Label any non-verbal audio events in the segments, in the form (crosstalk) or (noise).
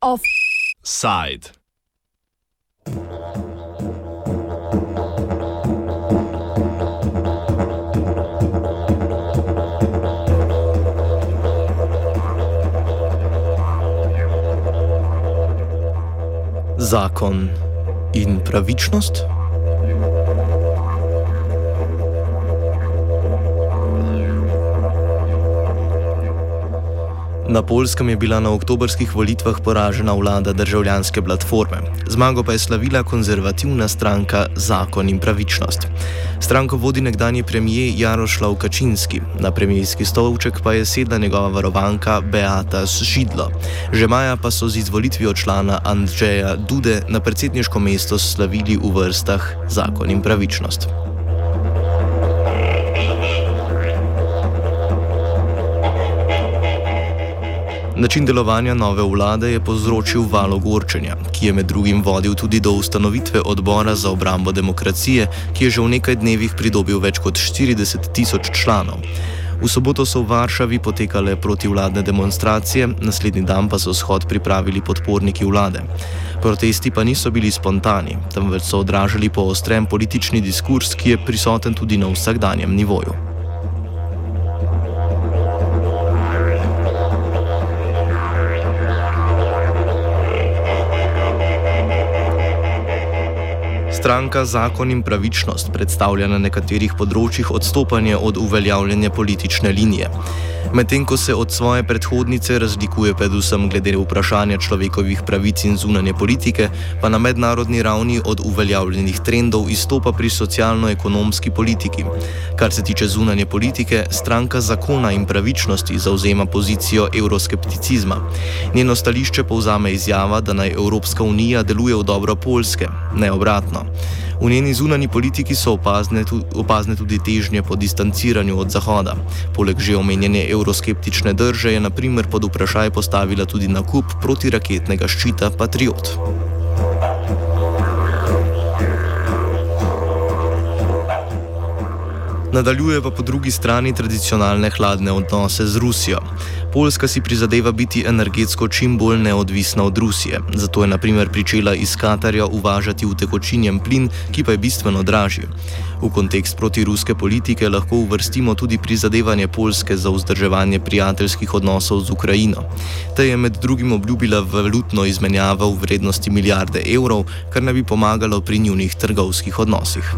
Offside. Zakon in pravičnost. Na Polskem je bila na oktobrskih volitvah poražena vlada državljanske platforme. Zmago pa je slavila konzervativna stranka Zakon in pravičnost. Stranko vodi nekdani premijer Jarošlav Kačinski, na premijski stolček pa je sedla njegova varovanka Beata Židlo. Že maja pa so z izvolitvijo člana Andrzeja Dude na predsedniško mesto slavili v vrstah Zakon in pravičnost. Način delovanja nove vlade je povzročil val ogorčenja, ki je med drugim vodil tudi do ustanovitve odbora za obrambo demokracije, ki je že v nekaj dnevih pridobil več kot 40 tisoč članov. V soboto so v Varšavi potekale protivladne demonstracije, naslednji dan pa so shod pripravili podporniki vlade. Protesti pa niso bili spontani, temveč so odražali poostren politični diskurs, ki je prisoten tudi na vsakdanjem nivoju. Stranka Zakon in pravičnost predstavlja na nekaterih področjih odstopanje od uveljavljene politične linije. Medtem ko se od svoje predhodnice razlikuje predvsem glede vprašanja človekovih pravic in zunanje politike, pa na mednarodni ravni od uveljavljenih trendov izstopa pri socialno-ekonomski politiki. Kar se tiče zunanje politike, stranka zakona in pravičnosti zauzema pozicijo euroskepticizma. Njeno stališče povzame izjava, da naj Evropska unija deluje v dobro Polske, ne obratno. V njeni zunani politiki so opazne, opazne tudi težnje po distanciranju od Zahoda. Poleg že omenjene euroskeptične drže je na primer pod vprašaj postavila tudi nakup protiraketnega ščita Patriot. Nadaljuje pa po drugi strani tradicionalne hladne odnose z Rusijo. Poljska si prizadeva biti energetsko čim bolj neodvisna od Rusije, zato je naprimer pričela iz Katarja uvažati utekočinjen plin, ki pa je bistveno dražji. V kontekst protiruske politike lahko uvrstimo tudi prizadevanje Poljske za vzdrževanje prijateljskih odnosov z Ukrajino. Ta je med drugim obljubila valutno izmenjavo v vrednosti milijarde evrov, kar naj bi pomagalo pri njunih trgovskih odnosih.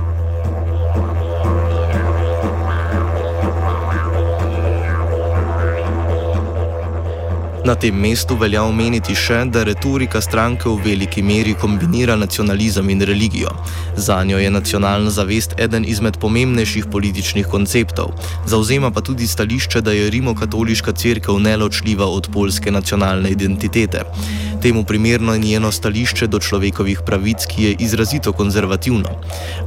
Na tem mestu velja omeniti še, da retorika stranke v veliki meri kombinira nacionalizem in religijo. Za njo je nacionalna zavest eden izmed pomembnejših političnih konceptov, zauzema pa tudi stališče, da je rimokatoliška crkva neločljiva od polske nacionalne identitete. Temu primerno je njeno stališče do človekovih pravic, ki je izrazito konzervativno.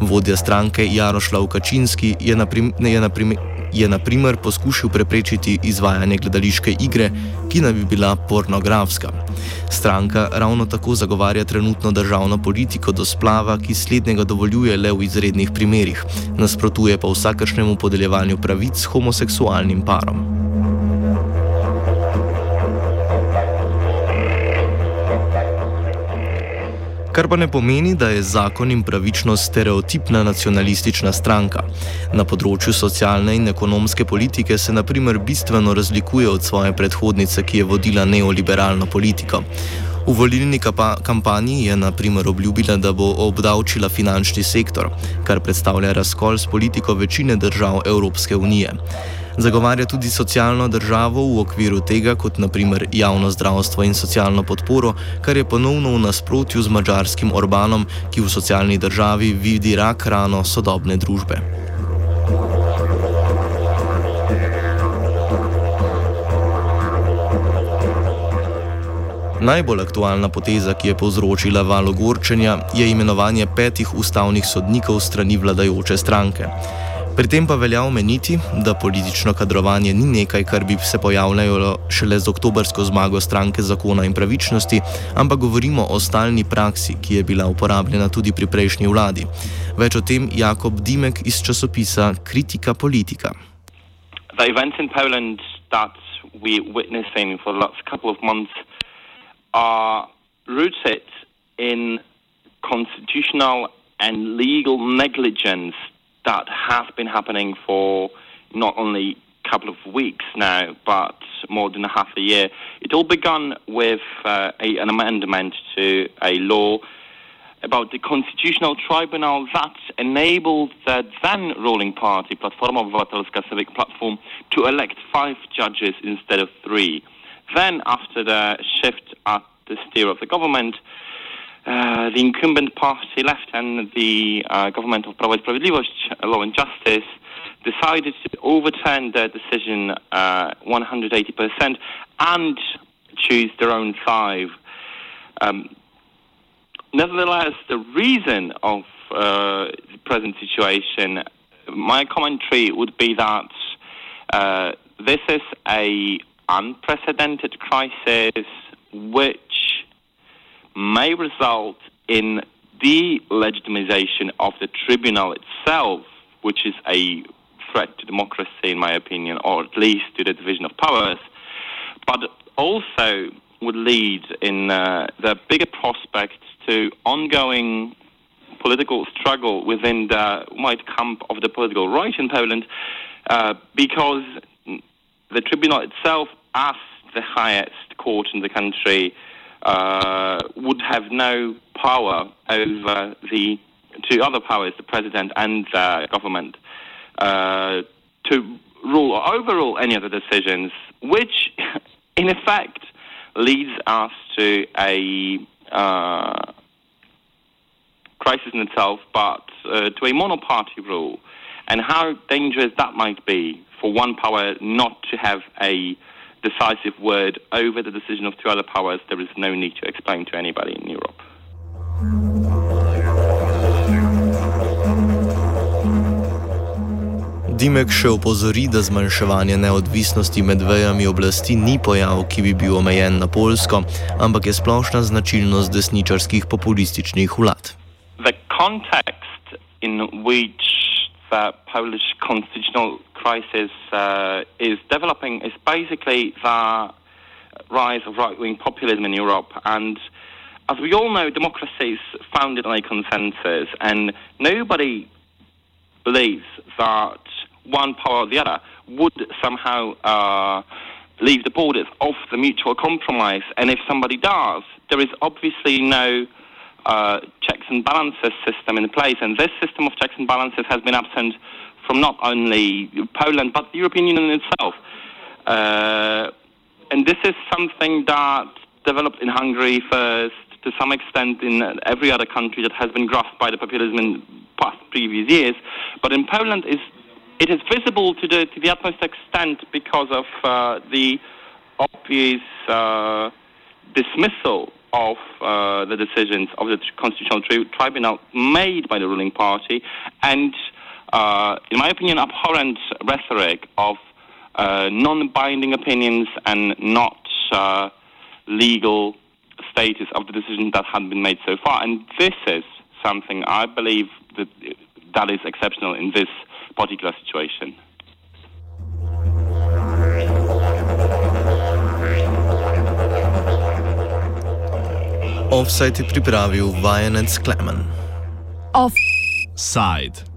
Vodja stranke Jarošlav Kačinski je na primer je na primer poskušal preprečiti izvajanje gledališke igre, ki naj bi bila pornografska. Stranka ravno tako zagovarja trenutno državno politiko do splava, ki slednjega dovoljuje le v izrednih primerih, nasprotuje pa vsakršnemu podeljevanju pravic homoseksualnim parom. Kar pa ne pomeni, da je zakon in pravičnost stereotipna nacionalistična stranka. Na področju socialne in ekonomske politike se naprimer bistveno razlikuje od svoje predhodnice, ki je vodila neoliberalno politiko. V volilni kampanji je na primer obljubila, da bo obdavčila finančni sektor, kar predstavlja razkol s politiko večine držav Evropske unije. Zagovarja tudi socialno državo v okviru tega, kot naprimer javno zdravstvo in socialno podporo, kar je ponovno v nasprotju z mačarskim Orbanom, ki v socialni državi vidi rak rano sodobne družbe. Najbolj aktualna poteza, ki je povzročila valo gorčenja, je imenovanje petih ustavnih sodnikov strani vladajoče stranke. Pri tem pa velja omeniti, da politično kadrovanje ni nekaj, kar bi se pojavljalo šele z oktobrsko zmago stranke zakona in pravičnosti, ampak govorimo o stalni praksi, ki je bila uporabljena tudi pri prejšnji vladi. Več o tem Jakob Dimek iz časopisa Kritika politika. the events in Poland that we're witnessing for the last couple of months are rooted in constitutional and legal negligence that has been happening for not only a couple of weeks now, but more than a half a year. It all began with uh, a, an amendment to a law about the constitutional tribunal that enabled the then ruling party, Platforma Obywatelska Civic Platform, to elect five judges instead of three. Then, after the shift at the steer of the government, uh, the incumbent party left and the uh, government of i Sprawiedliwość, Law and Justice, decided to overturn their decision uh, 180% and choose their own five. Um, nevertheless, the reason of uh, the present situation, my commentary would be that uh, this is a unprecedented crisis which may result in the legitimization of the tribunal itself, which is a threat to democracy, in my opinion, or at least to the division of powers, but also would lead in uh, the bigger prospect to ongoing political struggle within the white camp of the political right in Poland, uh, because the tribunal itself, as the highest court in the country, would have no power over the two other powers, the president and the government, uh, to rule or overrule any of the decisions, which (laughs) in effect leads us to a uh, crisis in itself, but uh, to a monoparty rule, and how dangerous that might be for one power not to have a decisive word over the decision of two other powers, there is no need to explain to anybody in Europe. Dimek še opozori, da zmanjševanje neodvisnosti med vejami oblasti ni pojav, ki bi bil omejen na Polsko, ampak je splošna značilnost desničarskih populističnih vlad. The context in which the Polish constitutional crisis uh, is developing is basically the rise of right wing populism in Europe. And as we all know, democracy is founded on a consensus, and nobody believes that one power or the other would somehow uh, leave the borders of the mutual compromise. And if somebody does, there is obviously no uh, checks and balances system in place. And this system of checks and balances has been absent from not only Poland but the European Union itself. Uh, and this is something that developed in Hungary first, to some extent in every other country that has been grasped by the populism in past previous years. But in Poland, is it is visible to the to the utmost extent because of uh, the obvious uh, dismissal of uh, the decisions of the Constitutional tri- Tribunal made by the ruling party, and, uh, in my opinion, abhorrent rhetoric of uh, non-binding opinions and not uh, legal status of the decisions that had been made so far. And this is something I believe that that is exceptional in this particular situation. Offside je pripravil vajenec Klemen. Offside.